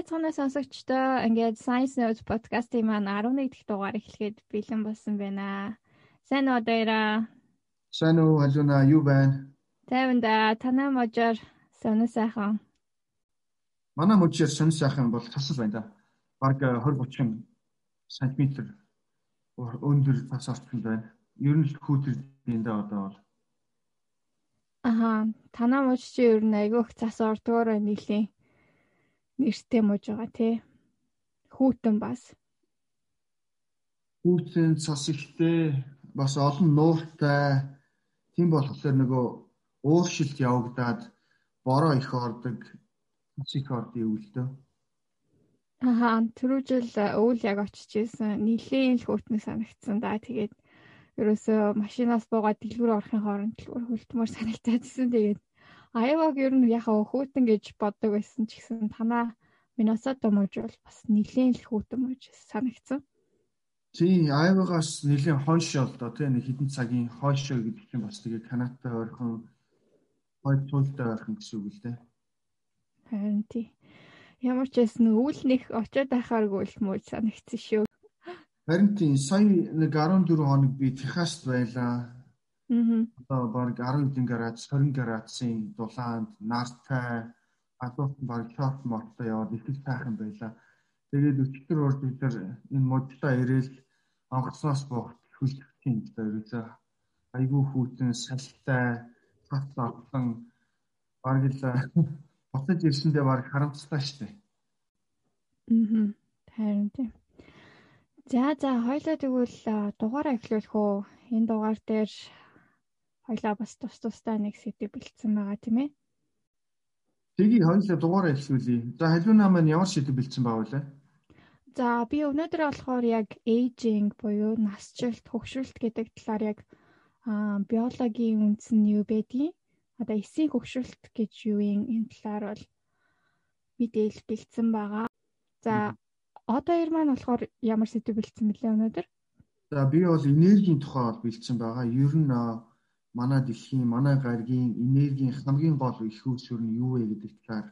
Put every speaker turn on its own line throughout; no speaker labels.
байцгаана сонсогчдоо. Ингээд Science Notes podcast-ийн маань 11 дахь дугаар эхлэхэд бэлэн болсон байна. Сайн уу дээраа?
Сайн уу халуна юу байна?
Тайванда танаа можоор сонир сайхан.
Манай можоор сонир сайхан бол тасал байна да. Бараг 20 30 см өндөр тас орчинд байна. Ер нь хүүтэрдийн да одоо бол.
Аха, танаа мож чи ер нь айгүйх цас ордгоор нийлийн нэртэй мууж байгаа тий. Хүүтэн бас.
Хүүтэн цас ихтэй бас олон нууртай тийм болохоор нөгөө ууршилт явагдаад бороо их ордог цас их ордын өвөлдөө.
Аха түрүү жил өвөл яг очиж исэн нилийн л хүүтнэг санагдсан да тэгээд ерөөсөө машинаас буугаад дэлгүүр орохын хооронд дэлгүүр хөлтмөр санагтаадсэн тэгээд Аяваг ер нь яхаа хүүтэн гэж боддог байсан ч гэсэн танаа Миннесота мужи бол бас нэлийн л хүүтэн мужи санагдсан.
Тий, Аявагаас нэлийн хойш л доо тий нэг хідэн цагийн хойшоо гэдэг чинь бас тэгээ Канадатай ойрхон хойд туйлтай ойрхон гэсэн үг л дээ.
Харин тий. Ямар ч байсан өвөл нэг очиод байхааргүй л мууж санагдсан шүү.
Харин тий, сая нэг 14 хоног би Техаст байлаа. Одоо баг 10 градус 20 градусын дулаанд нартай адуут баг шорт моттой яваад их сайхан байла. Тэгээд өчтөр урд бид энэ модтой ирээл онгоцноос богт хүлдэхин гэдэг ерөөсөө айгүй хүүтэн салтай цац авсан баг л буцаж ирсэндээ баг харамсалтай штэ.
Аа. Харин тийм. За за хоёлаа тэгвэл дугаараа эхлүүлэх үү? Энэ дугаар дээр хоёлаа бас тус тустай нэг сэдв бэлдсэн байгаа тийм ээ.
Тэгээ хоёлаа дугаараа эхлүүлье. За халиуна маань ямар сэдв бэлдсэн байгаа вэ?
За би өнөөдөр болохоор яг aging буюу насжилт, хөгшрөлт гэдэг талаар яг биологийн үндэс нь юу байдгийг одоо эсийн хөгшрөлт гэж юу юм энэ талаар бол мэдээлэл бэлдсэн байгаа. За одоо ер маань болохоор ямар сэдв бэлдсэн бэлээ өнөөдөр?
За би бол энергийн тухай бол бэлдсэн байгаа. Ер нь манай дэлхийн, манай гаригийн энергийн хамгийн гол их үүсвэр нь юу вэ гэдэг талаар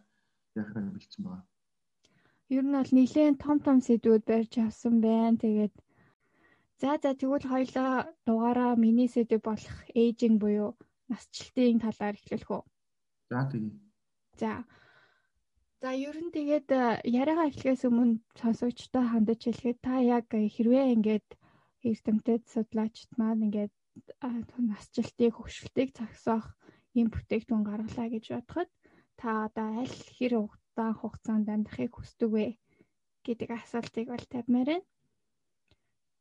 яхаар бэлдсэн байна.
Ер нь бол нэлээд том том сэдвүүд барьж авсан байна. Тэгээд за за тэгвэл хоёлаа дугаараа миний сэдв болох эйжинг буюу насжилтын талаар эхлүүлэх үү?
За тэгье.
За. За ер нь тэгээд яриагаа эхлэхээс өмнө сонсогчтой хандаж хэлэхэд та яг хэрвээ ингээд эрдэмтэд судлаачд маань ингээд насжилтыг хөгшөлтийг зогсоох ийм бүтээгдэхүүн гаргалаа гэж бодоход та одоо аль хэр удаан хугацаанд амьдрахыг хүсдэг вэ гэдэг асуултыг бол тавьмаар байна.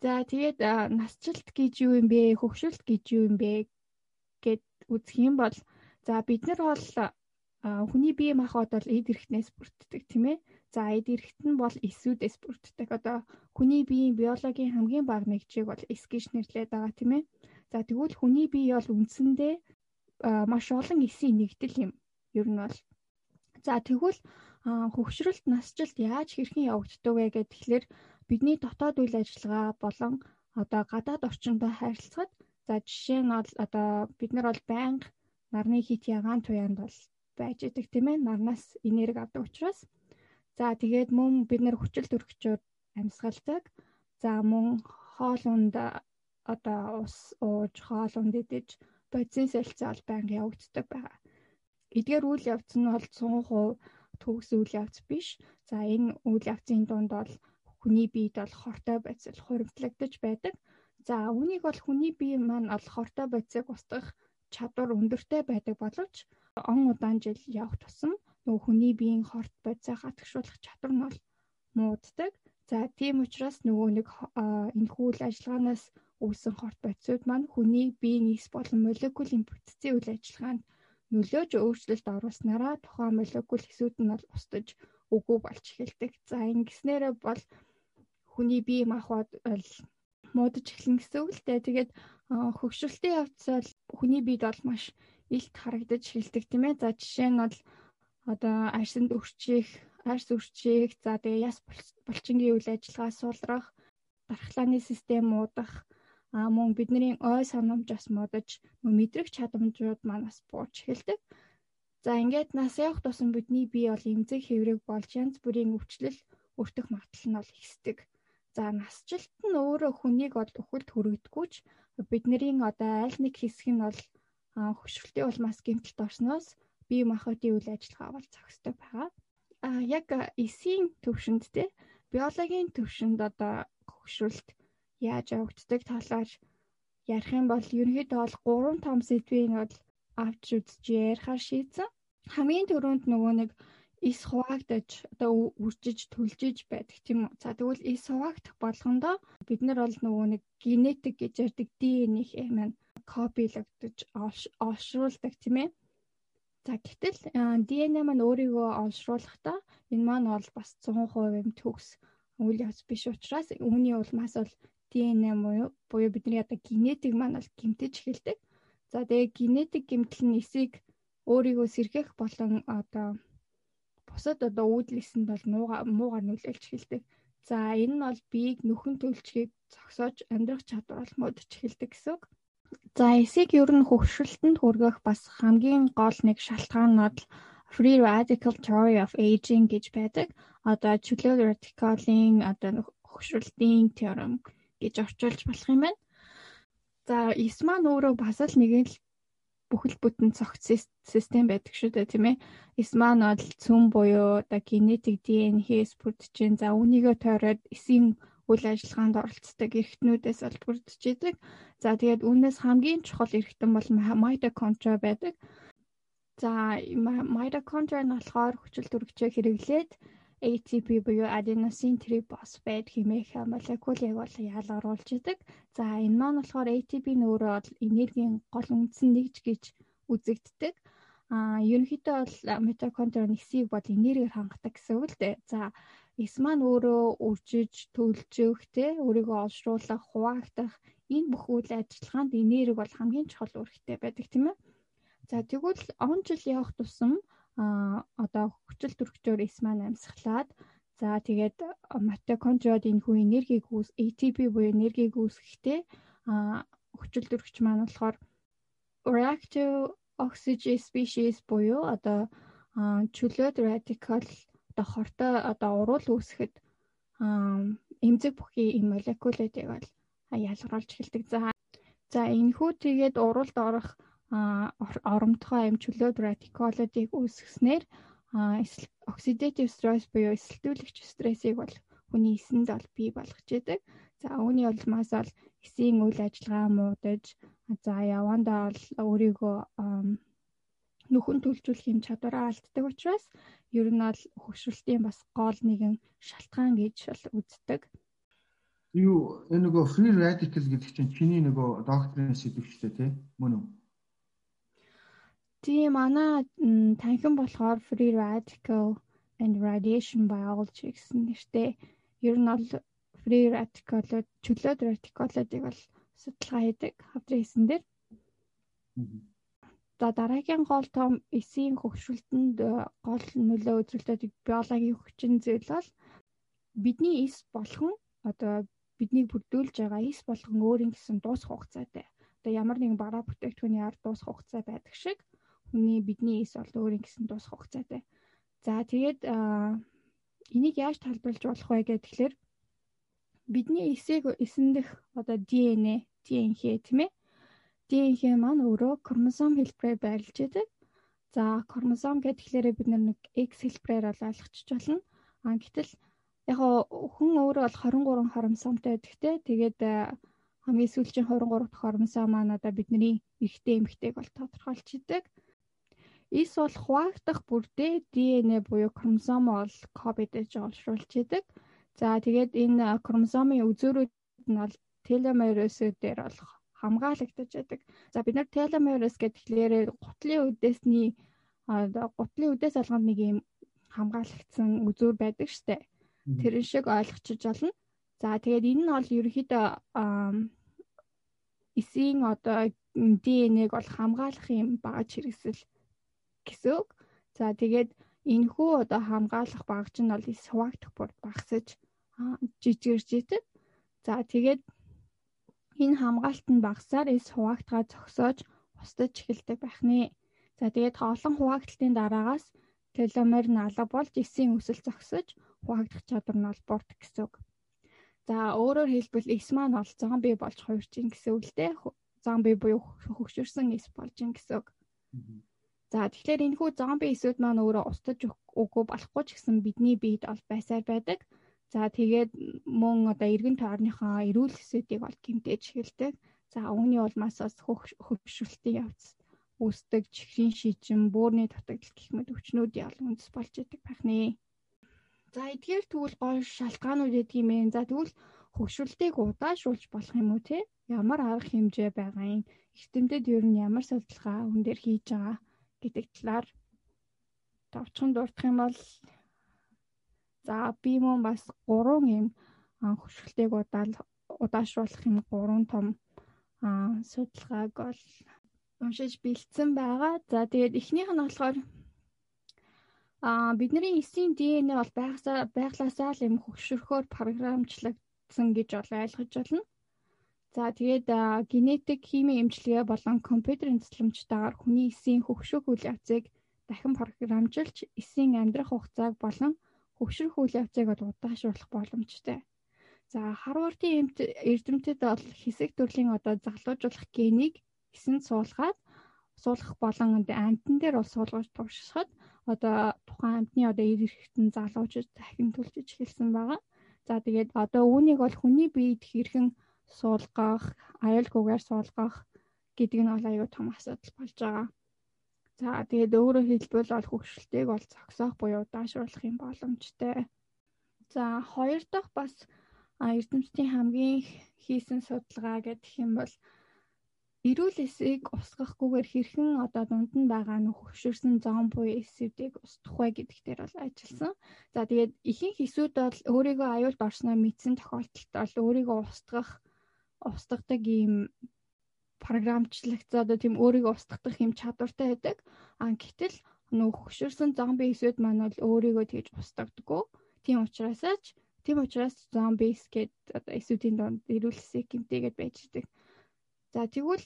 За тэгээд насжилт гэж юу юм бэ? Хөгшөлт гэж юу юм бэ гэд үзэх юм бол за бид нар бол хүний бие махбод бол эд эрхтнээс бүрддэг тийм ээ. За эд эрхт нь бол эсүүдээс бүрддэг. Одоо хүний биеийн биологийн хамгийн бага нэгжийг бол эс гэж нэрлэдэг байгаа тийм ээ. За тэгвэл хүний бие бол үндсэндээ маш олон эсийн нэгдэл юм. Ер нь бол. За тэгвэл хөгшрөлт насжилт яаж хэрхэн явагддаг вэ тэгэхээр бидний дотоод үйл ажиллагаа болон одоо гадаад орчиндөө харилцахад за жишээ нь бол одоо бид нар бол байнга нарны хит ягаан туяанд бол байж идэг тийм ээ нарнаас энерги авдаг учраас за тэгээд мөн бид нар хүчил төрөгчөд амьсгалдаг за мөн хоол унд одоо ус ууж хоол ундэдэж бодисын солилцоо бол байнга явагддаг байгаа. Эдгээр үйл явц нь бол 100% төгс үйл явц биш. За энэ үйл явцын дунд бол хүний биед бол хортой байцал хуримтлагдаж байдаг. За үүнийг бол хүний бие маань ол хортой байцыг устгах чадвар өндөртэй байдаг боловч он удаан жил явах тусам нөгөө хүний биеийн хорт байцаа хатгшуулах чадвар нь бол мууддаг. За тийм учраас нөгөө нэг энэ хүл ажиллагаанаас үүсэн хорт бодисууд маань хүний биеийн X болон молекулын бүтцийн үйл ажиллагаанд нөлөөж өөрчлөлт оруулснараа тухайн молекул хэсүүд нь бол устж үгүй болж эхэлдэг. За ингэснээрээ бол хүний бие махбод бол муудаж эхлэн гэсэн үг л дээ. Тэгээд хөгшрөлтийн явц бол хүний биед бол маш илт харагдаж эхэлдэг тийм ээ. За жишээ нь бол одоо арсанд өрчих, арс өрчих, за тэгээ яс булчингийн үйл ажиллагаа суулрах, дархлааны систем уудах, а мөн бидний ой санамж бас модож мэдрэх чадамжууд маань бас бууж эхэлдэг. За ингээд нас явах тусам бидний бие бол эмзэг хэврэг болж янз бүрийн өвчлөл өртөх магадлал нь бол ихсдэг. За насжилт нь өөрөө хүнийг бол үхэлд хүргэдэггүйч бидний одоо аль нэг хэсэг нь бол хөшрөлтийн улмаас гэмтэлд орсноос бие махбодын үйл ажиллагаа бол зохистой байгаа. А яг эсийн төвшөнд те биологийн төвшөнд одоо хөшрөлт яаж явагддаг талаар ярих юм бол ерөнхийдөө бол 3 том сэдвийг бол авч үзэж ярихаар шийдсэн. Хамгийн түрүүнд нөгөө нэг эс хуваагдаж одоо үржиж төлжиж байдаг тийм үү. За тэгвэл эс хуваагдах болгондоо бид нар бол нөгөө нэг генетик гэж ярьдаг ДНХ маань копилогдож олшруулдаг тийм ээ. За гэтэл ДНХ маань өөрийгөө олшруулахдаа энэ маань бол бас 100% юм төгс үйл явц биш учраас үүний улмаас бол ДНХ буюу буюу бидний одоо генетик маань бол гэмтэж эхэлдэг. За тэгээ генетик гэмтэл нь эсийг өөрийгөө сэрхэх болон одоо бусад одоо үүдлэсэнд бол муугаар нөлөөлж эхэлдэг. За энэ нь бол биеийг нөхөн төлчгийг зогсоож амьдрах чадвар бол модж эхэлдэг гэсэн үг. За эсийг ер нь хөвшрөлтөнд хүргэх бас хамгийн гол нэг шалтгаан нь Free Radical Theory of Aging гэж байдаг. Одоо чөлөө радикалын одоо хөвшрөлтийн теорем гэж орчуулж болох юм байна. За эс маань өөрөө бас л нэг л бүхэл бүтэн цогц систем байдаг шүү дээ тийм ээ. Эс маань бол цөм буюу одоо генетик ДНХ-с бүрдэж за үүнийгөө тойроод эсийн үйл ажиллагаанд оролцдог эргэтнүүдээс бол бүрдэж идэг. За тэгээд үүнээс хамгийн чухал эргэтэн бол митохондри байдаг. За митохондри нь болохоор хүчил төрөгчөө хэрэглээд ATP буюу adenosine triphosphate хэмээх молекулыг бол ялгаруулж идэг. За энэ маань болохоор ATP нь өөрөө бол энергийн гол үндсэн нэгж гэж үзэгддэг. А ерөнхийдөө бол митохондри нэгсийг бол энергиээр хангадаг гэсэн үг л дээ. За эс маань өөрөө үржиж, төлжих, тэ өөрийгөө олшруулах, хуваагдах энэ бүх үйл ажиллагаанд энерги бол хамгийн чухал үүрэгтэй байдаг тийм ээ. За тэгвэл он жил явах тусам а одоо хүчил төрөгчөөр эс маань амьсгалаад за тэгээд митохондриод энэ хүү энергийг үүс ATP буюу энергийг үүсгэхдээ а хүчил төрөгч маань болохоор reactive oxygen species буюу одоо чөлөөт радикал одоо хортой одоо уруул үүсгэхэд эмзэг бүхий энэ молекулуудыг бол ялгаруулж эхэлдэг. За за энэ хүү тэгээд уруулд орох оромтгой амь чөлөөт радикалуудыг үүсгэснээр оксидатив стресс буюу эсэлтүүлэгч стрессийг бол хүний эсэнд бол бий болгож идэг. За үүний улмаас бол эсийн үйл ажиллагаа муудаж за явандаа бол өөрийгөө нөхөн төлжүүлэх юм чадвараа алддаг учраас ер нь бол хөгшрөлтийн бас гол нэгэн шалтгаан гэж бол үздэг.
Юу энэ нөгөө free radical гэдэг чинь чиний нөгөө докторийн сэдвчтэй тий мөн үү?
Тийм манай танхим болохоор Free Radical and Radiation Biology гэсэн нэртэй ер нь бол free radical-ууд чөлөөт радикалуудыг бол судалгаа хийдэг хавдрын дээр. За дараагийн гол том эсийн э, гол нөлөө үзүүлдэг биологийн хүчин зүйл бол бидний эс болгон одоо биднийг бүрдүүлж байгаа эс болгон өөрийн гэсэн дуусах хугацаатай. Одоо ямар нэгэн бараа бүтээгдэхүүний ард дуусах хугацаа байдаг шиг хүний бидний эс бол өөрийн гэсэн дуусах хугацаатай. За тэгээд энийг яаж тайлбарлаж болох вэ гэхээр бидний эсийг эсэндэх одоо ДНЭ, ДНХ тийм ээ. ДНХ маань өөрөө хромосом хэлбэрээр байрлаж байдаг. За хромосом гэхлээрээ бид нэг X хэлбэрээр бол ойлгочих болно. А гэтэл яг хүн өөрөө бол 23 хромосомтой те. Тэгээд хамгийн сүүлийн 23 дахь хромосом маань одоо бидний эрэгтэй эмэгтэйг бол тодорхойлж идэг. Эс бол хуваагдах бүрдээ ДНЭ буюу хромосом бол копидэж олшруулж идэг. За тэгээд энэ хромосомын үзүүрүүд нь бол теломеросээр бол хамгаалагдаж байдаг. За бид нар теломерос гэхлээр гутлын үдээсний гутлын үдээс алганд нэг юм хамгаалагдсан үзүүр байдаг штэ. Тэрэн шиг ойлгочих болно. За тэгээд энэ нь бол ерөөхдөө эсийн одоо ДНЭ-г бол хамгаалах юм багаж хэрэгсэл гэсэн үг. За тэгээд энэхүү одоо хамгаалах багж нь бол хуваагдах бүр багасж жижигэрж идэг. За тэгээд энэ хамгаалт нь багасаар эс хуваагдгаа зогсоож устдаж эхэлдэг байх нэ. За тэгээд олон хуваагдалтын дараагаас теломер нь алга болж эсийн өсөл зогсож хуваагдах чадвар нь бол буурдаг гэсэн үг. За өөрөөр хэлбэл эс маань бол зомби болж хуурч ин гэсэн үг л дээ. Зомби буюу хөгшөрсөн эс болж ин гэсэн үг. За тэгэхээр энэ хүү зомби эсүүд маань өөрөө устж үгүй болохгүй ч гэсэн бидний биед бол байсаар байдаг. За тэгээд мөн одоо эргэн тойрныхоо эрүүл хэсүүдийг бол гэмтэж эхэлдэг. За үүний улмаас бас хөвшөлтийн явц үүсдэг чихрийн шижин, бөөрийн дутагдал гэх мэт өвчнүүдийн олон үндэс болж идэг байх нэ. За эдгээр тэгвэл гол шалтгаанууд гэдэг юм ээ. За тэгвэл хөвшөлтийг удаашруулж болох юм уу те? Ямар арга хэмжээ байгаа юм? Эрдэмтэд ер нь ямар судалгаа хүн дээр хийж байгаа гэдэг талаар товчхон дурдах юм бол За би мөн бас гурван юм хөшгөлтэйг удаал удаашруулах юм гурван том судалгааг бол уншиж бэлдсэн байгаа. За тэгээд эхнийх нь болохоор а бидний эсийн ДНХ бол байгласаа л юм хөгшөрөхөөр програмчлагдсан гэж бол ойлгож байна. За тэгээд генетик химийн эмчилгээ болон компьютерийн цэцлэмжтайгаар хүний эсийн хөгшөх үйл явцыг дахин програмжилж эсийн амьдрах хугацааг болон хөгшрөх үйл явцыг удаашруулах боломжтой. За Харвардын эрдэмтэд бол хэсэг төрлийн одоо залуужуулах генийг эсэнд суулгаад суулгах болон амтан дээр бол суулгаж туршихад одоо тухайн амтны одоо эрхтэн залуучууд дахин төлж эхэлсэн байгаа. За тэгээд одоо үүнийг бол хүний биед хэрхэн суулгах, аюулгүйгээр суулгах гэдэг нь бол аюу тум асуудал болж байгаа. За тэгээд өөрөөр хэлбэл бол хөвгшөлтийг бол зогсоох буюу даашруулах юм боломжтой. За хоёр дахь бас эрдэмтдийн хамгийн хийсэн судалгаа гэдэг юм бол эрүүл эсийг усгахгүйгээр хэрхэн одоо дунд нь байгаа нөх хөвшөрсөн зон буй эсүүдийг устгах вэ гэдэгт дээр бол ажилласан. За тэгээд ихэнх эсүүд бол өөрийгөө аюулд орсноо мэдсэн тохиолдолд бол өөрийгөө устгах устгадаг ийм програмчлагдсан одоо тийм өөрийгөө устгах юм чадвартай байдаг. А гэтэл нөх хөшөрсөн зомби эсүүд маань бол өөрийгөө тэгж устгадаггүй. Тийм учраас ч тийм учраас зомбис гэд одоо эсүүдийн донд ирүүлсэн гэмтээгээд байж идэг. За тэгвэл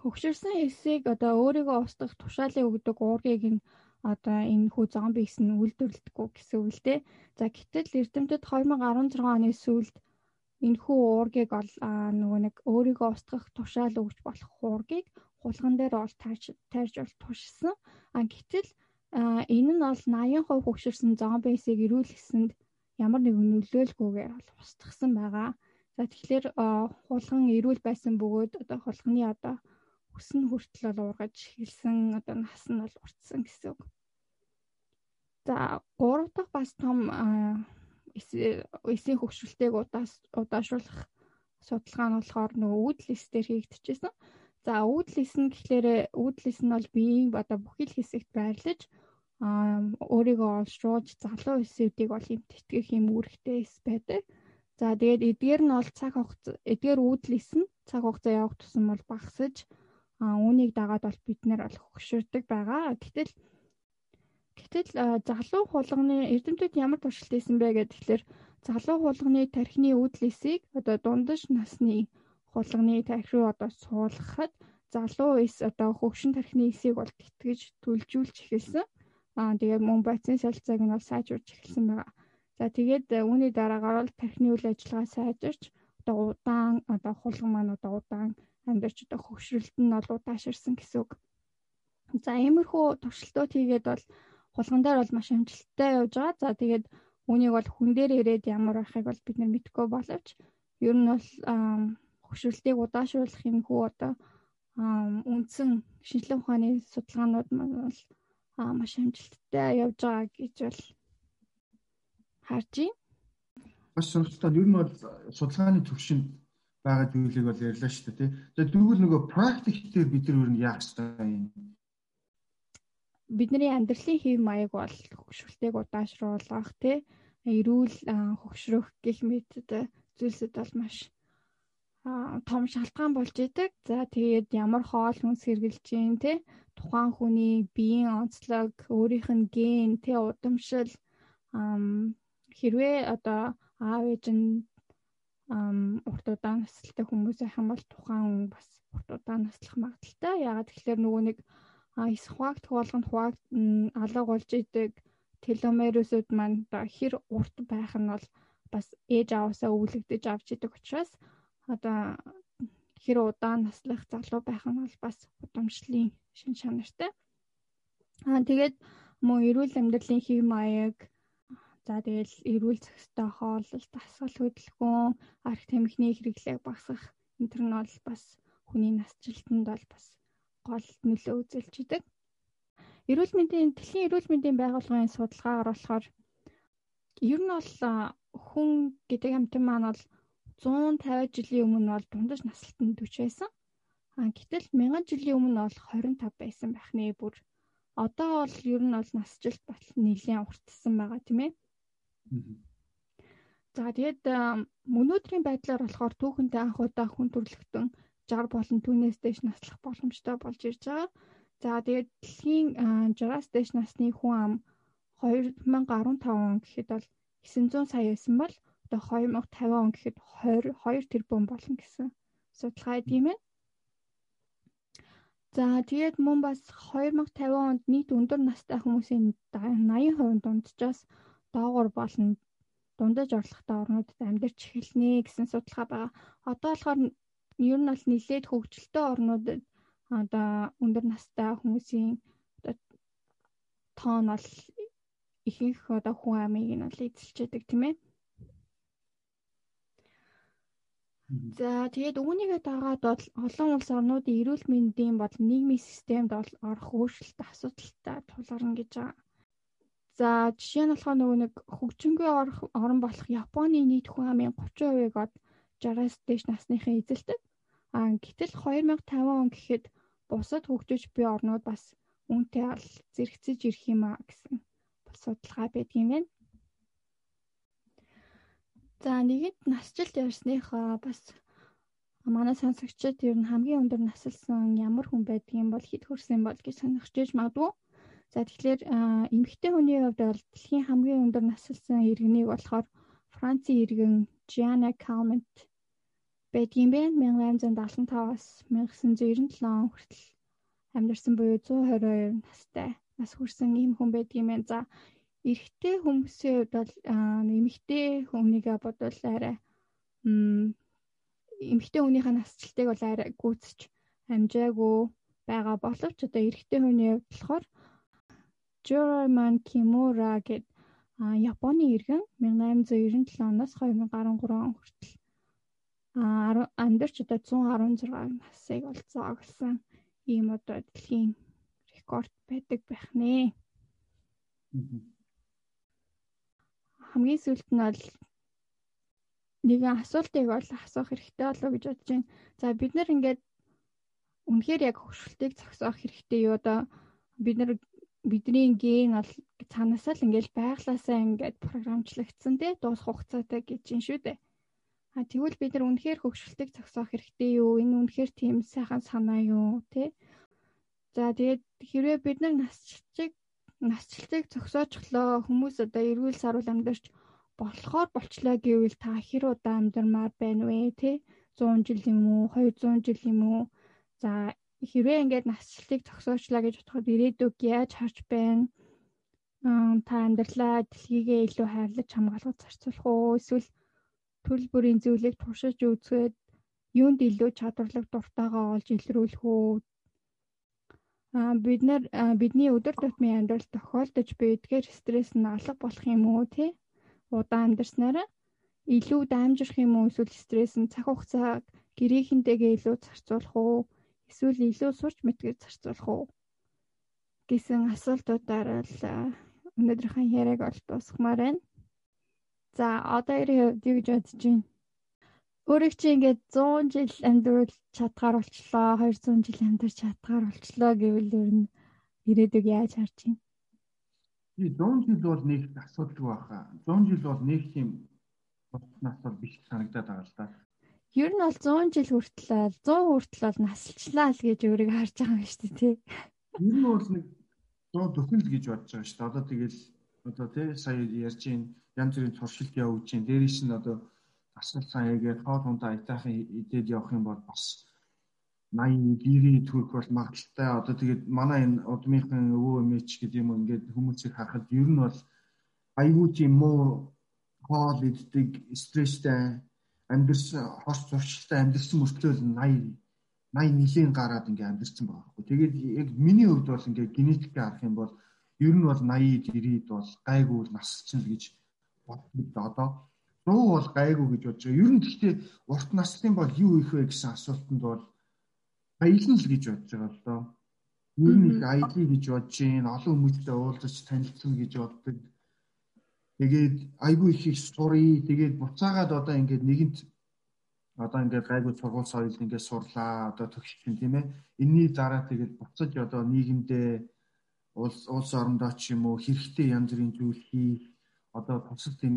хөгшөрсөн эсийг одоо өөрийгөө устгах тушаалыг өгдөг уургийг нь одоо энэ хүү зомбис нь үйлдвэрлэдэггүй гэсэн үг л дээ. За гэтэл Эрдэмтэд 2016 оны сүүлд Энэхүү уургийг ол нөгөө нэг өөрийгөө устгах тушаал өгч болох уургийг хулган дээр ол таарж бол тушсан. А гэтэл энэ нь бол 80% хөгшөрсөн зомбисыг эрүүл хэсэнд ямар нэгэн нөлөөлгүйгээр бол устгасан байгаа. За тэгэхээр хулган эрүүл байсан бөгөөд одоо хулганы одоо өсөн хүртэл бол уургаж эхэлсэн одоо нас нь бол уртсан гэсэн үг. За гурав дахь бас том эсийн хөгшрөлтэйг удаас удаашруулах судалгаа нь болохоор нөгөө үүдлэс дээр хийгдчихсэн. За үүдлэс нь гэхлээр үүдлэс нь бол биеийн одоо бүхэл хэсэгт байрлаж аа өөрийгөө олшруулж залуу эсүүдийг бол юм тэтгэх юм үүрэгтэй эс байдаг. За тэгээд эдгээр нь бол цаг хугацаа эдгээр үүдлэс нь цаг хугацаа явах тусам бол багасж аа үүнийг дагаад бол бид нэр бол хөгшөрдөг байгаа. Гэтэл Гэтэл залуу хулганы эрдэмтэд ямар туршилт хийсэн бэ гэхээр залуу хулганы тархины үүдлэсийг одоо дундаж насны хулганы тархи руу одоо суулгахад залуу эс одоо хөвшин тархины эсийг бол тэтгэж төлжүүлж эхэлсэн. Аа тэгээд мөн бодисын солилцоог нь бол сайжруулж эхэлсэн байгаа. За тэгээд үүний дараагаар бол тархины үйл ажиллагаа сайжирч одоо удаан одоо хулган маань одоо удаан амьдарч одоо хөвшрөлт нь бол удааширсан гэсэн үг. За иймэрхүү туршилтууд хийгээд бол хулган дээр бол маш амжилттай явж байгаа. За тэгээд үүнийг бол хүн дээр ирээд ямар байхыг бол бид нар мэдэхгүй боловч ер нь бол хөшрөлтийг удаашруулах юм хүү одоо үндсэн шинжилгээ ухааны судалгаанууд маань бол маш амжилттай явж байгаа гэж бол харж байна.
Маш сонирхолтой. Ер нь бол судалгааны төвшөнд байгаа зүйлийг бол ярьлаа шүү дээ. Тэгээд тэгвэл нөгөө практик дээр бид нар ер нь яах ёстой юм?
Бидний амьдралын хэв маяг бол хөгшрөлтийг удаашруулах тий эрүүл хөгшрөх гэх мэт зүйлсүүд бол маш том шалтгаан болж идэг. За тэгээд ямар хоол хүнс хэрглэж гин те тухайн хүний биеийн онцлог, өөрийнх нь ген, те удамшил хэрвээ одоо аав ээж нь урт удаан насалтай хүмүүс байх юм бол тухайн хүн бас урт удаан наслах магадaltaй. Ягаад тэгэхээр нөгөө нэг эсхвагт болгонд хувааг алга болж идэг теломерусуд маань хэр урт байх нь бол бас ээж аваасаа өвлөгдөж авч идэг учраас одоо хэр удаан наслах залуу байх нь бол бас удамшлын шин чанартай. Аа тэгээд мөн эрүүл амьдралын хэв маяг за тэгэл эрүүл зохистой хооллолт, дасгал хөдөлгөөн, арх тамхины хэрэглээг багасгах энэ төр нь бол бас хүний насжилтанд бол бас гол нөлөө үзүүлж идэг. Эрүүл мэндийн дэлхийн эрүүл мэндийн байгууллагын судалгаагаар болохоор ер нь бол хүн гэдэг амтан маань бол 150 жилийн өмнө бол дундаж насалтанд 40 байсан. А гэтэл 1000 жилийн өмнө бол 25 байсан байх нэ бүр. Одоо бол ер нь бол насжилт батал нэлээд уртсан байгаа тийм ээ. За тэгээд өнөөдрийн байдлаар болохоор түүхэнтэй анх удаа хүн төрлөختөн 60 болон түүнээс дээш наслах боломжтой болж ирж байгаа. За тэгээд дэлхийн 60-аас дээш насны хүн ам 2015 он гэхэд бол 900 сая байсан бол одоо 2050 он гэхэд 22 тэрбум болно гэсэн судалгаа тийм ээ. За тэгээд мөн бас 2050 онд нийт өндөр настай хүмүүсийн 80% дунджаас доогуур болно дундаж орлоготой орнуудад амьдарч эхэлнэ гэсэн судалгаа байгаа. Одоо болохоор ер нь бол нэлээд хөгжилтэй орнуудад одоо өндөр настай хүмүүсийн тоон бол ихэнх одоо хүн амыг нь бол эзэлж яадаг тийм ээ. За тэгээд үүнийгээ дагаад бол олон улс орнуудын эрүүл мэндийн бол нийгмийн системд бол орох өөрчлөлт асуудалтай тулгарна гэж байгаа. За жишээ нь болохоор нөгөө нэг хөгжингүй орон болох Японы нийт хүн амын 30%-ыг од 60-аас дээш насныхан эзэлдэг. А гэтэл 2050 он гэхэд бусад хөгжиж буй орнууд бас үүнтэй ал зэрэгцэж ирэх юм а гэсэн бас судалгаа байдгийн байна. За нэгэнт насжилт ярьсныхаа бас манай сонсогчид ер нь хамгийн өндөр насалсан ямар хүн байдгийг бол хэд хөрсөн бол гэж сонирхож иж магадгүй. За тэгэхээр эмэгтэй хүний хувьд бол дэлхийн хамгийн өндөр насалсан иргэнийг болохоор Францын иргэн Gianna Calment байдгийн бэ 1875-аас 1997 он хүртэл амьдарсан буюу 122 настай нас хүрсэн ийм хүн байдгийн байна. За эрэгтэй хүмүүсийн хувьд бол эмэгтэй хүнийгээ бодвол арай эмэгтэй хүнийхээ насжилтыг бол арай гүйцэж амжаагүй байгаа боловч одоо эрэгтэй хүний хувьд болохоор Juraman Kimura гэдэг Японы иргэн 1897 оноос 2013 он хүртэл амьдарч одоо 116 насыг бол зоогсон ийм одоо дэлхийн рекорд байдаг байх нэ. Хамгийн сүүлд нь бол нэгэн асуултыг бол асуух хэрэгтэй болоо гэж бодож байна. За бид нар ингээд үнэхээр яг хөвшөлтийг зогсоох хэрэгтэй юу одоо бид нар бидний ген бол цаанаасаа л ингээд байглаасаа ингээд програмчлагдсан тий дуусах хугацаатай гэж юм шүү дээ. А тэгвэл бид нар үнэхээр хөгшөлтийг зогсоох хэрэгтэй юу? Энэ үнэхээр тийм сайхан санаа юу, тэ? За тэгээд хэрвээ бид нар насчиг насчлалыг зогсоочлоо хүмүүс одоо эрүүл сарвал амьдарч болохоор болчлоо гэвэл та хэр удаа амьдармаар байна вэ, тэ? 100 жил юм уу, 200 жил юм уу? За хэрвээ ингээд насчлалыг зогсоочлаа гэж бодоход ирээдүг яаж харж байна? та амьдралаа дэлхийгээ илүү хайрлаж хамгаалах зарцуулах уу эсвэл төрөл бүрийн зүйлийг туршиж үзгээд юунд илүү чадварлаг дуртайгаа олж илрүүлэх үү? А бид нар бидний өдөр тутмын амьдрал тохиолдож буй эдгээр стресс нь алга болох юм уу тий удаан амьдарснараа илүү даамжрах юм уу? Эсвэл стресс нь цаг хугацааг гэрээхэнтэйгээ илүү зарцуулах уу? Эсвэл илүү сурч мэдгээд зарцуулах уу? Гэсэн асуултуудаар л өнөөдрийнхээ яриаг ол дуусгамаар байна. За одоо ирэх хувьд юу гэж бодож байна? Өөрийг чи ингээд 100 жил амьдрал чадгаар болчлоо, 200 жил амьдарч чадгаар болчлоо гэвэл ер нь ирээдүг яаж харж байна?
Би 100 жил бол нэг асуудалгүй байхаа. 100 жил бол нэг тийм нас бол биш санагдаад байгаа л да.
Ер нь бол 100 жил хүртэл 100 хүртэл бол насалчлаа л гэж өөрийг харж байгаа юм шүү дээ тий.
Ер нь бол нэг 100 дөхөн л гэж бодож байгаа шүү дээ. Одоо тэгэл одоо тий сая ярьж ийн янз бүрийн туршилт явуулж чинь дээрээс нь одоо асал саягаар хоол ундаа айтаахан идээд явах юм бол бас 80 90 төрөх бол магадaltaй. Одоо тэгээд манай энэ удмынхан өвөө эмээч гэдэг юм ингээд хүмүүсийг харахад ер нь бол айгүй тийм муу хоол иддэг, стресстэй амьдэрсэн, хос зуршилтай амьдэрсэн мөртлөө 80 80 нилийн гараад ингээ амьдэрсэн байгаа байхгүй. Тэгээд яг миний хувьд бол ингээ генетикээ харах юм бол ер нь бол 80 90-д бол гайгүй насчин л гэж боддог одоо 100 бол гайгүй гэж бодож байгаа. Ер нь гэхдээ урт наслын бол юу их вэ гэсэн асуултанд бол баялна л гэж бодож байгаа л доо. Ер нь их аялье гэж бодож гин олон хүмүүстэй уулзаж танилцсан гэж боддог. Тэгээд айгүй их их сурыг тэгээд буцаагаад одоо ингээд нэгэнт одоо ингээд гайгүй сургууль соёлд ингээд сурлаа одоо төгссөн тийм ээ. Энийний дараа тэгээд буцаж одоо нийгэмдээ улс улс орондоо ч юм уу хэрэгтэй янз бүрийн зүйл хийх одоо тусал тэм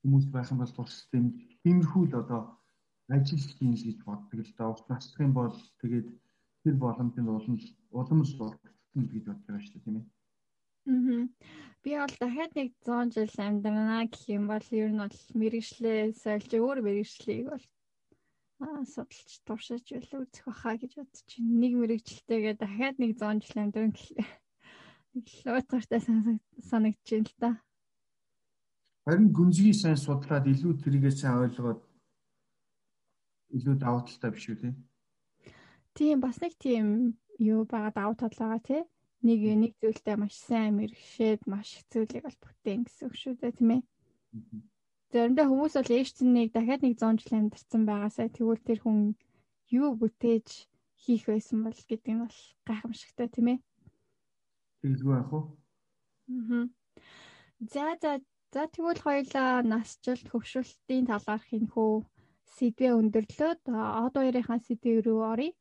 хүмүүс байх юм бол тусал тэм тиймэрхүү л одоо ажил хийн л гэж боддог л да. Урт наслах юм бол тэгээд тэр боломжинд улам уламж болчихно гэж бодож байгаа шүү дээ тийм ээ.
Аа. Би бол дахиад нэг 100 жил амьдрана гэх юм бол ер нь бол мэрэгчлээ сольж өөр мэрэгчлийг бол судалж туршиж байл үзэх баха гэж бодож байна. Нэг мэрэгчлэлтэйгээ дахиад нэг 100 жил амьдран гэхлээр уутгартай санагдаж байна л да.
Харин гүнзгий сайн судлаад илүү тэрийгээ сайн ойлгоод илүү давуу талтай биш үү те?
Тийм бас нэг тийм юу байгаа давуу тал байгаа те. Нэг нэг зүйлтэй маш сайн мэрэгшээд маш их зүйлийг бол бүтээн гэсэн үг шүү дээ тийм ээ. Заримдаа хүмүүс бол ээжцнийг дахиад нэг 100 жил амьдарсан байгаасаа тэгвэл тэр хүн юу бүтээж хийх байсан бол гэдэг нь бол гайхамшигтай тийм ээ.
Тэгэлгүй яах вэ?
Аа. За за за тэгвэл хоёлаа насжилт хөвшөлтийн талаарх хөө сэдвээ өндөрлөөд од хоёрынхаа сэдвээ рүү оръё.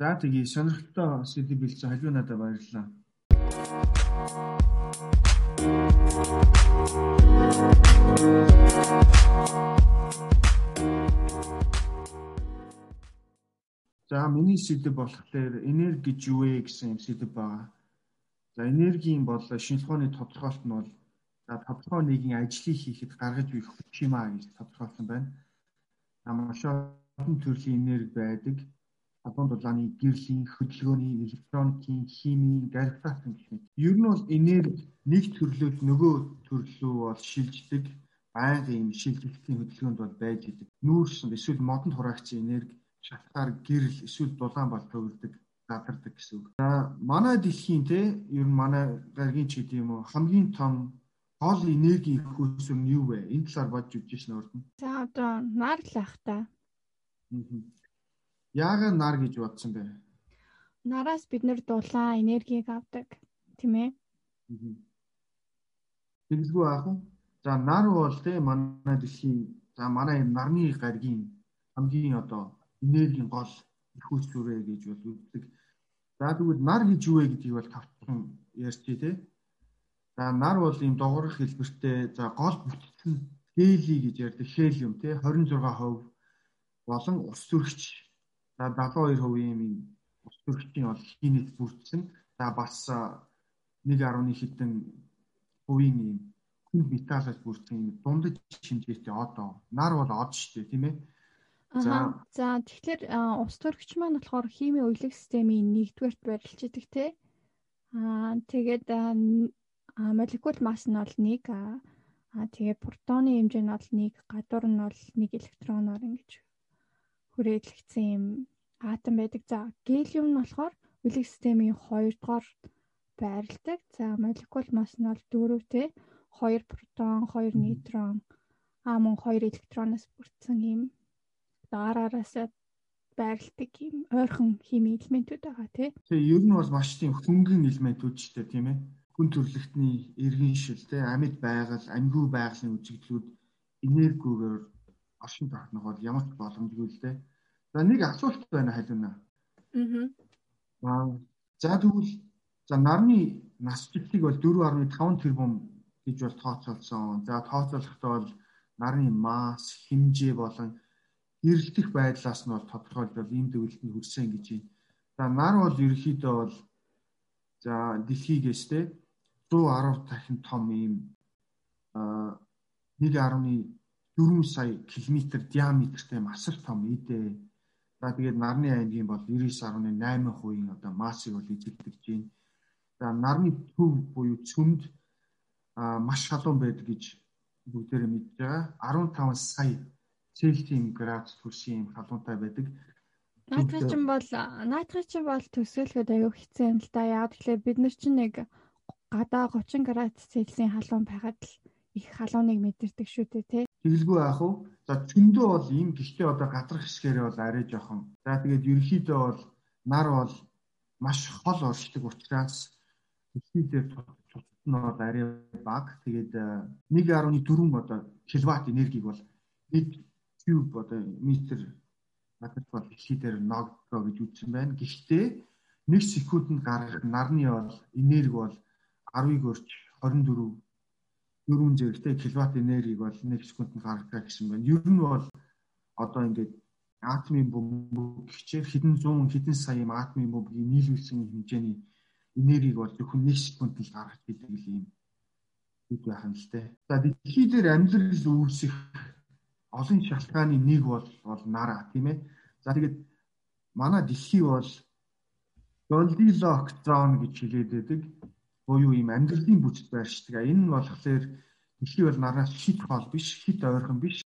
За тэгье сонирхолтой сэдв бэлдсэн халиу надад баярлалаа. За миний сэдв болохоор энерги гэж юу вэ гэсэн сэдв байгаа. За энергийн бол шинжлэх ухааны тодорхойлт нь бол за тодорхой нэгэн ажлыг хийхэд гаргаж буй хүч юм а гэж тодорхойлсон байна. Маш олон төрлийн энерги байдаг. Адуун дулааны гэрлийн, хөдөлгөөний, электроникийн, химийн, гравитацийн гэх мэт. Ер нь бол энерги нэг төрлөөд нөгөө төрлөө бол шилждэг байнгын юм шилжилтийн хөдөлгөөнд бол байж идэг. Нүүрс эсвэл модонд хураагчийн энерги шатгаар гэрэл эсвэл дулаан бол төвлөрдөг задардаг гэсэн үг. За манай дэлхийн те ер нь манай гаргийн ч гэдэг юм уу хамгийн том гол энерги их үүсвэр нь юу вэ? Энэ талаар бодж үзэж шнэ урдна.
За одоо нар л ах та.
Яагаад нар гэж бодсон бэ?
Нараас бид нэр дулаан энергийг авдаг тийм ээ.
Тэгэлгүй аах? За нар бол те манай дэлхийн за манай нарны гаргийн хамгийн одоо энергийн гол их үүсвэрэ гэж бол үздэг. За тэгвэл нар гэж юу вэ гэдгийг бол тавтхан ярьчих тий. За нар бол ийм дугаарх хэлбэртэй за гол бүтцэн хели гэж ярьдаг хелиум тий 26% болон ус төрөгч за 72% ийм ус төрөгчийн бол хийнэт бүрдсэн. За бас 1.1 хэдэн хувийн ийм хүн металлаас бүрдсэн ийм дундаж хэмжээтэй од. Нар бол од шүү дээ тийм ээ.
За за тэгэхээр ус төрөгч маань болохоор химийн уялаг системийн нэгдүгээрт барилж идэг те. Аа тэгээд молекул масс нь бол 1 аа тэгээд протоны хэмжээ нь бол 1 гадуур нь бол 1 электроноор ингэж хүрээлэгдсэн юм атом байдаг. За гелиум нь болохоор уялаг системийн 2 дугаар байрладаг. За молекул масс нь бол 4 те 2 протон, 2 нейтрон, аа мөн 2 электроноос бүрдсэн юм араараас байрладаг юм ойрхон химийн элементүүд байгаа тий.
Тэгээ ер нь бол маш тийм хөнгөн элементүүд ч гэдэг тийм ээ. Хүн төрөлхтний эргэн шил тий амьд байгаль, амьгүй байгалийн үзэгдлүүд энергигээр оршин тогтнох бол ямар ч боломжгүй л дээ. За нэг асуулт байна халиуна. Аа. За тэгвэл за нарны насжилтыг бол 4.5 тэрбум гэж бол тооцоолсон. За тооцоолохдоо бол нарны масс, хэмжээ болон эрэлдэх байдлаас нь бол тодорхойлбол ийм төвлөлтөнд хүрсэн гэж байна. За нар бол ерөөхдөө бол за дэлхийгээс те 110 дахин том ийм 1.4 сая км диаметртэй масар том идэ. За тэгээд нарны аймгийн бол 99.8% одоо массыг бол эзэлдэг чинь. За нарны төв буюу цөмд маш халуун байдаг гэж бүгдээрээ мэдж байгаа. 15 сая Цельсийн градус хүрсэн юм халуунтай байдаг.
Наадах чинь бол наадах чинь бол төсөөлөхөд аюу хэцүү юм л да. Яг тэгэхээр бид нар чинь нэг гадаа 30 градус Цельсийн халуун байгаад л их халууныг мэдэрдэг шүү дээ тий.
Тэгэлгүй яах вэ? За зөндөө бол ийм гихтээ одоо гадрах хэсгээрээ бол арай жоохон. За тэгээд ерөнхийдөө бол нар бол маш хол оршдог учраас төсвийдээ тусад нь бол арай бага. Тэгээд 1.4 одоо киловатт энергийг бол 1 куб одоо метр надад бол хэлхийдээр ногдгоо гэж үзсэн байна. Гэхдээ 1 секундэд гаргах нарны бол энерги бол 10-ыг өрч 24 4 зэрэгтэй киловатт энергийг бол 1 секундэд гаргадаг гэсэн байна. Ер нь бол одоо ингээд атомын бөмбөг гихчээр хэдэн зуун хэдэн сая атомын бөмбөгийг нийлүүлсэн хэмжээний энергийг бол зөвхөн 1 секундэд гаргаж идэг юм үг байх юм л те. За дэлхий дээр амьдрал үүсэх олон шалтгааны нэг бол бол нара тийм ээ. За тэгээд манай дэлхий бол Goldilocks zone гэж хэлээд байдаг. Буюу ийм амьдралын бүтэц байршдаг. Энэ нь болохоор дэлхий бол нараас хит хол биш, хит ойрхон биш.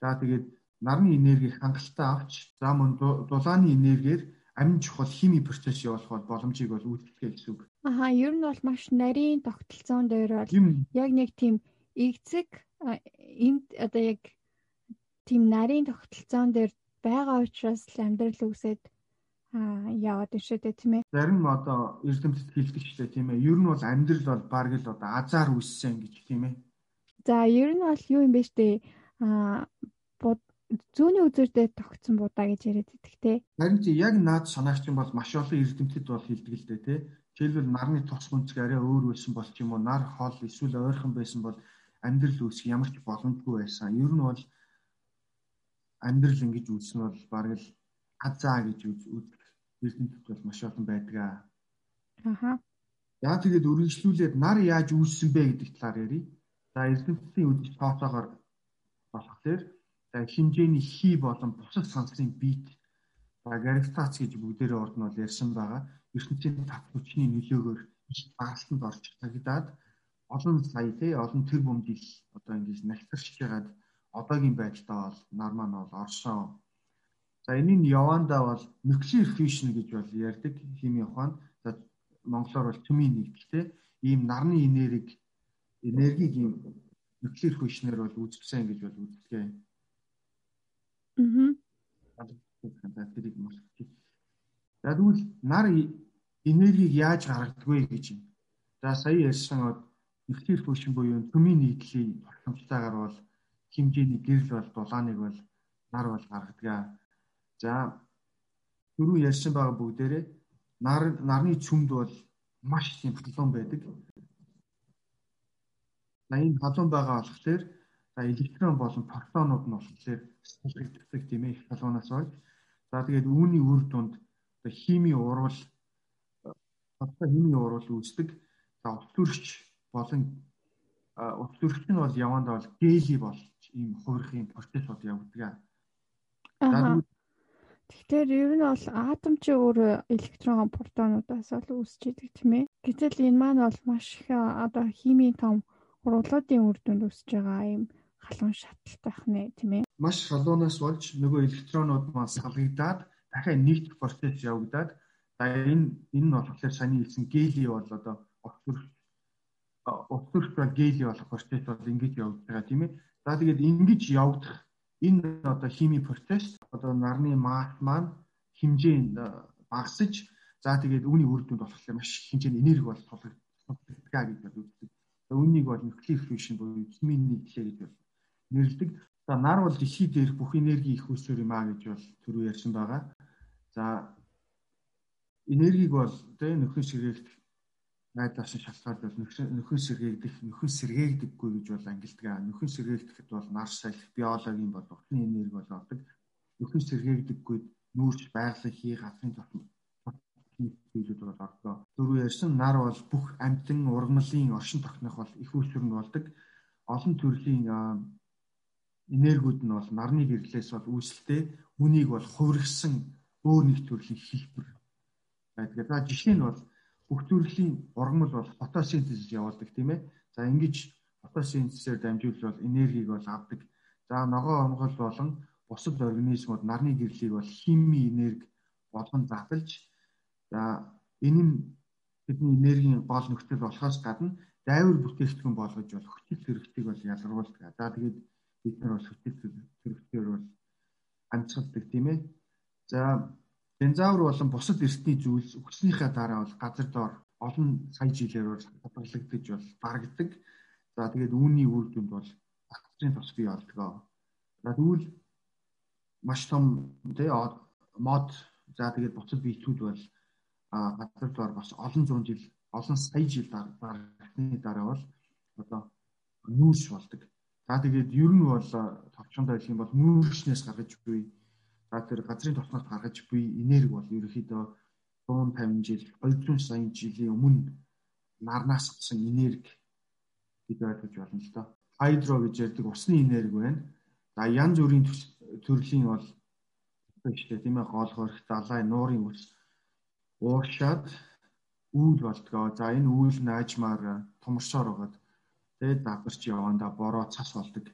За тэгээд нарны энергийг хангалттай авч за мөн дулааны энергиэр амин чухал хими процесс явуулах боломжийг бол үүдэлдэг гэсэн үг.
Аха, ер нь бол маш нарийн тогтолцоон дээр бол яг нэг тийм эцэг энд одоо яг тийм нарийн тогтолцоон дээр байгаа учраас л амьдрал үсээд аа яваад иршээ тийм ээ.
Зарим одоо эрдэмтэд хэлдэг ч тийм ээ. Ер нь бол амьдрал бол баг л одоо азар үссэн гэж тийм ээ.
За ер нь бол юу юм бэ штэ аа зүүнний үзүүрдээ тогтсон будаа гэж яриад идэх те.
Харин чи яг наад санаагч бол маш олон эрдэмтэд бол хэлдэг л дээ те. Жишээлбэл нарны тос гүнзгий арай өөр байсан бол ч юм уу нар хол эсвэл ойрхон байсан бол амьдрал үүсэх ямар ч боломжгүй байсан. Ер нь бол амьдрал ингэж үүснэ бол бараг л азаа гэж үздэг эрдэмтэд бол маш олон байдаг аа.
Аха.
Яа тэгээд үргэлжлүүлээд нар яаж үүссэн бэ гэдэг талаар ярив. За эрдэмтдийн үдшил тооцоогоор болохоор за хэмжээний хий болон бусад санслын бит за гравитац гэж бүгдээрээ урд нь бол ярьсан байгаа. ертөнцийн тав хүчний нөлөөгөөр их багалтанд орж тагидаад олон сая тий олон тэр бөмбөг жил одоо ингэж нахтарч байгаад одоогийн байдлаа бол нар маань бол орсон. За энэний явандаа бол nuclear fusion гэж бол ярьдаг хими ухаанд. За монголоор бол төмийн нэгдэлтэй ийм нарны энергийг энергийг ийм nuclear fusion-ээр бол үүсгэсэн гэж бол үздэг.
Аа.
За тэгвэл нар энергийг яаж гаргадаг вэ гэж юм. За сая ярьсан nuclear fusion буюу төмийн нийтлэлийн тогтмолтойгоор бол хэмжээний гэрэл бол дулааныг бол нар бол гаргадаг. За түрүү ярьсан байгаа бүгдээрээ нар нарны цөмд бол маш тийм халуун байдаг. За энэ халуун байгаа болохоор за электрон болон протонууд нь болохоор салгагддаг тийм ээ халуунаас болж. За тэгээд үүний үр дүнд хими урвал одоо хими урвал үүсдэг. За утгөрч болон утгөрч нь бол явандаа бол гели болж ийм хувирхын процессууд явагддаг.
Тэгэхээр ер нь бол атом чи өөр электрон протонуудаас бол үүсч идэг тийм ээ. Гэтэл энэ маань бол маш их одоо химийн том ургуулгын үр дүнд үүсэж байгаа юм халуун шаталт байх нэ тийм ээ.
Маш халуунаас болж нөгөө электронууд маань салгагдаад дахиад нэгдэх процесс явагдаад за энэ энэ нь болохоор саний хэлсэн гели бол одоо огцөрч огцөрч бол гели болох процесс бол ингэж явагдаж байгаа тийм ээ. За тэгээд ингэж явагдах энэ одоо хими процесс одоо нарны масс маань хэмжээнд багасж за тэгээд үүний үр дүнд болохоор маш хэмжээний энерги бол тулгддаг гэж бол үздэг. Үүнийг бол nuclear fusion буюу химийн нийтлээ гэж бол нэрлэдэг. За нар бол дэлхий дээрх бүх энерги их үсвэр юм а гэж бол түрүү ярьсан байгаа. За энергийг бол тэ нөхөн ширээгдэх найдаас нь шалтгаалж бол нөхөн сэргээгдэх, нөхөн сэргээгдэггүй гэж бол ангилдаг. Нөхөн сэргээгдэхэд бол нар салхи, биологийн бол утны энерги бол ордог. Нөхөн сэргээгдэггүй нүүрч байгалийн хий газрын дотор зүйлүүд бол ордог. Дөрөв ярьсан нар бол бүх амьтан ургамлын оршин тогтнох бол их үүсвэр нь болдог. олон төрлийн энергиуд нь бол нарны гэрлээс бол үүсэлтэй үнийг бол хувиргсан өөр нэг төрлийн хэлбэр байдаг. За жишээ нь бол бүх төрлийн ургамал бол фотосинтез явуулдаг тийм ээ. За ингэж фотосинтезээр дамжуулбал энергийг бол авдаг. За ногоо онгол болон бусад организмууд нарны гэрлийг бол хими энерги болгон задлж за энэ нь бидний энергийн гол нөхцөл болохоос гадна дайвар бүтээгдэхүүн болгож бол хүчил хэрэгцээг бол ялгаруулдаг. За тэгээд бид нар бол хүчил хэрэгцээр бол амжилтдаг тийм ээ. За динозавр болон бусад эртний зүйлс өгснийхээ дараа бол газар доор олон сая жилээр бол хадгалагдаж бол барагдаг. За тэгээд үүний үр дүнд бол бактерийн тус бий болдгоо. За тэгвэл маш том тий мод за тэгээд буцад биетүүд бол газар доор бас олон зуун жил олон сая жил дараахны дараа бол одоо нүүрс болдог. За тэгээд ер нь бол товчонд байх юм бол нүүрснээс гаргаж буй тэр газрын тосноос гаргаж буй энерги бол ерөөхдөө 150 жил 200 сая жилийн өмнө нарнаас авсан энерги гэж ойлгож байна л доо. Хайдро гэж ярьдаг усны энерги байна. За янз бүрийн төрлийн бол ихтэй тийм ээ гол хорих далай нуурын үс ууршаад үүл болдгоо. За энэ үүл наажмаар томорсоор байгаад тэгээд давгарч явандаа бороо цас болдог.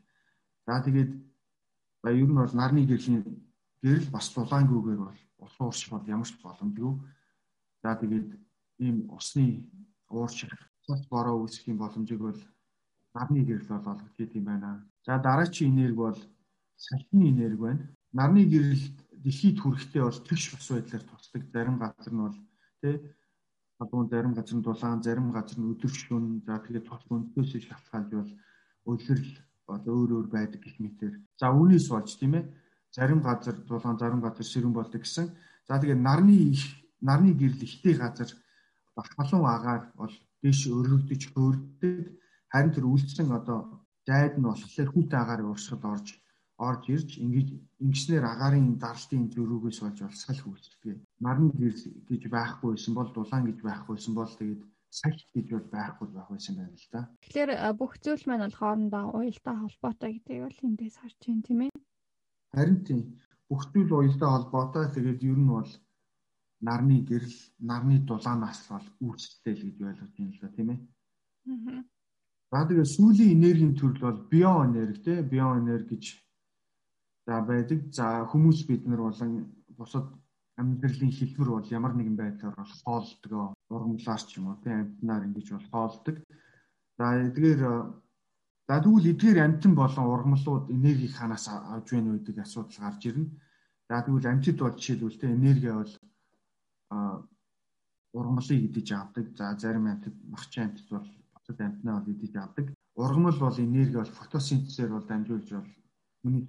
За тэгээд ер нь бол нарны гэрлийн гэрэл бас дулаангүйгээр бол ус уурч бол ямар ч боломжгүй. За тэгээд ийм усны уурч цас бороо үүсэх юм боломжийг бол нарны гэрэл бол олгож идэм байна. За дараачийн энерги бол салхины энерги байна. Нарны гэрэл дэлхийд хүрэхдээ бол тэгш бус байдлаар тусдаг. Зарим газар нь бол тий одоо зарим газар нь дулаан, зарим газар нь өдөршөн. За тэгээд тус өндөөс шалтгаалж бол өлөрл одоо өөр өөр байдаг гэх мэтэр. За үүнээс болж тийм ээ зарим газар дулаан, зарим газар сэрүүн болдог гэсэн. За тэгээд нарны их нарны гэрэл ихтэй газар халуун агаар бол дэш өргөгдөж хөөрдөг. Харин тэр үлдсэн одоо жайд нь болохоор хүүтэй агаар ууршихад орж орж ирж ингэж ингэснээр агаарын даралтын зөрүүгөөс болж бол салхи үүсдэг. Нарны гэж байхгүйсэн бол дулаан гэж байхгүйсэн бол тэгээд салхи гэж бол байхгүй байх байсан байна л да.
Тэгэхээр бүх зүйл маань бол хоорондоо уялдаа холбоотой гэдгийг бол эндээс харж байна тийм ээ.
Харин тийм бүх зүйл уялдаа холбоотой тэгээд ер нь бол нарны гэрэл, нарны дулаанаас бол үүсэлтэй л гэж ойлгож байна л да тийм ээ. Аа. За тэгээд сүүлийн энергийн төрөл бол биоэнерги тийм биоэнерги гэж за байдаг. За хүмүүс бид нар болон бусад амьдралын хэлбэр бол ямар нэгэн байдлаар бол хоолдгоо ургамлаар ч юм уу тийм амьтнаар ингэж бол хоолдог. За эдгээр за тэгвэл эдгээр амьтан болон ургамлууд энерги ханаас авж байна вэ гэдэг асуудал гарч ирнэ. За тэгвэл амьтад бол жишээлбэл тийм энерги бол ургамлыг идэж авдаг. За зарим амьтад махчин амьтад бол бусад амьтнаа бол идэж авдаг. Ургамал бол энерги бол фотосинтезээр бол дамжуулж бол хүний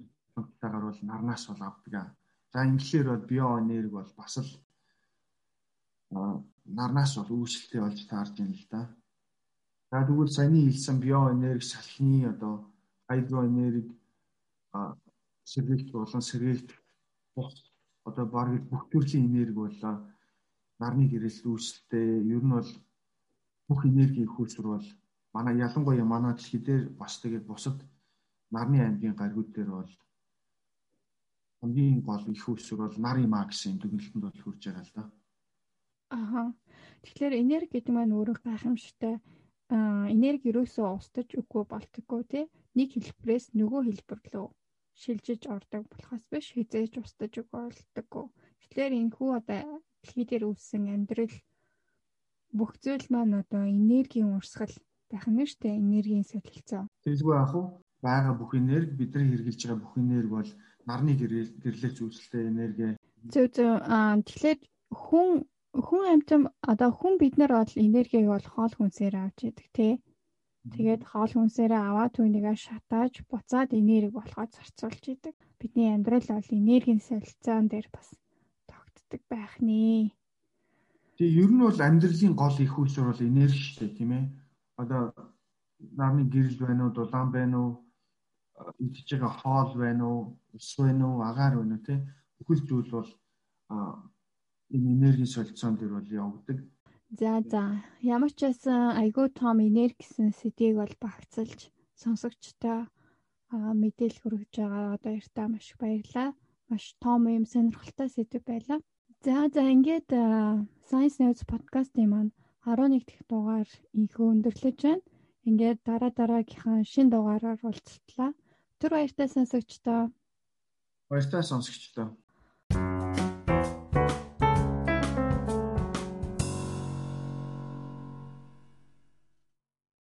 таагаар бол нарнаас бол авдаг. За инглишээр бол биоэнерги бол бас л нарнаас бол үүсэлтэй болж таарж байна л да. За тэгвэл саяны хэлсэн биоэнерги салхины одоо гидроэнерги сэргэлт болон сэргэлт бус одоо бараг бүх төрлийн энерги бол нарны гэрэлт үүсэлтэй ер нь бол бүх энергийн хөлсөр бол манай ялангуяа манай дэлхий дээр бас тэгээд бусад нарны аймгийн гаригуд дээр бол хамгийн гол их үүсвэр бол нарын маа гэсэн дүгнэлтэнд бол хүрж байгаа л да.
Аха. Тэгэхээр энерги гэдэг маань өөрөө гайхамшигтай энерги ерөөсөө устж үгүй болтгоо тий. Нэг хэлбэрээс нөгөө хэлбэр рүү шилжиж ордог болохоос биш хизээж устж үгүй болтгоо. Тэгэхээр энэ хүү одоо дэлхий дээр үүссэн амьдрал бүх зүйл маань одоо энергийн урсгал байх нь шүү дээ. Энергийн солилцоо.
Тэгэлгүй ах уу? Бага бүх энерги бидний хэрэгжилж байгаа бүх энерги бол нарны гэрлэлц үүсэлтэй энерги.
Зөв зөв. Тэгэхээр хүн хүн амьтан одоо хүн бид нар бол энергиг бол хоол хүнсээр авч яадаг тий. Тэгээд хоол хүнсээрээ аваад түүнийгээ шатааж буцаад энерги болгоод зарцуулж идэг. Бидний амьдрал бол энергийн солилцоон дээр бас тогтдог байх нэ.
Тэгээ ер нь бол амьдралын гол их үйлсвэр бол энерги шүү дээ тийм ээ. Одоо нарны гэрэл байна уу, дулаан байна уу, идж байгаа хоол байна уу, ус байна уу, агаар байна уу тий бүхэл зүйл бол энэ энергийн солилцоон дээр бол явагддаг.
За за ямар ч байсан айгүй том энерги гэсэн сэдвийг бол багцалж сонсогчтой мэдээлэл хүргэж байгаа одоо яртаа маш их баярлалаа. Маш том юм сонирхолтой сэдв байлаа. За за ингээд Science News podcast-ийн маань 11 дахь дугаар инхөө өндөрлөж байна. Ингээд дараа дараагийнхаа шин дугаараар уулзтлаа. Түр баяртай сонсогчдоо.
Баяртай сонсогчдоо.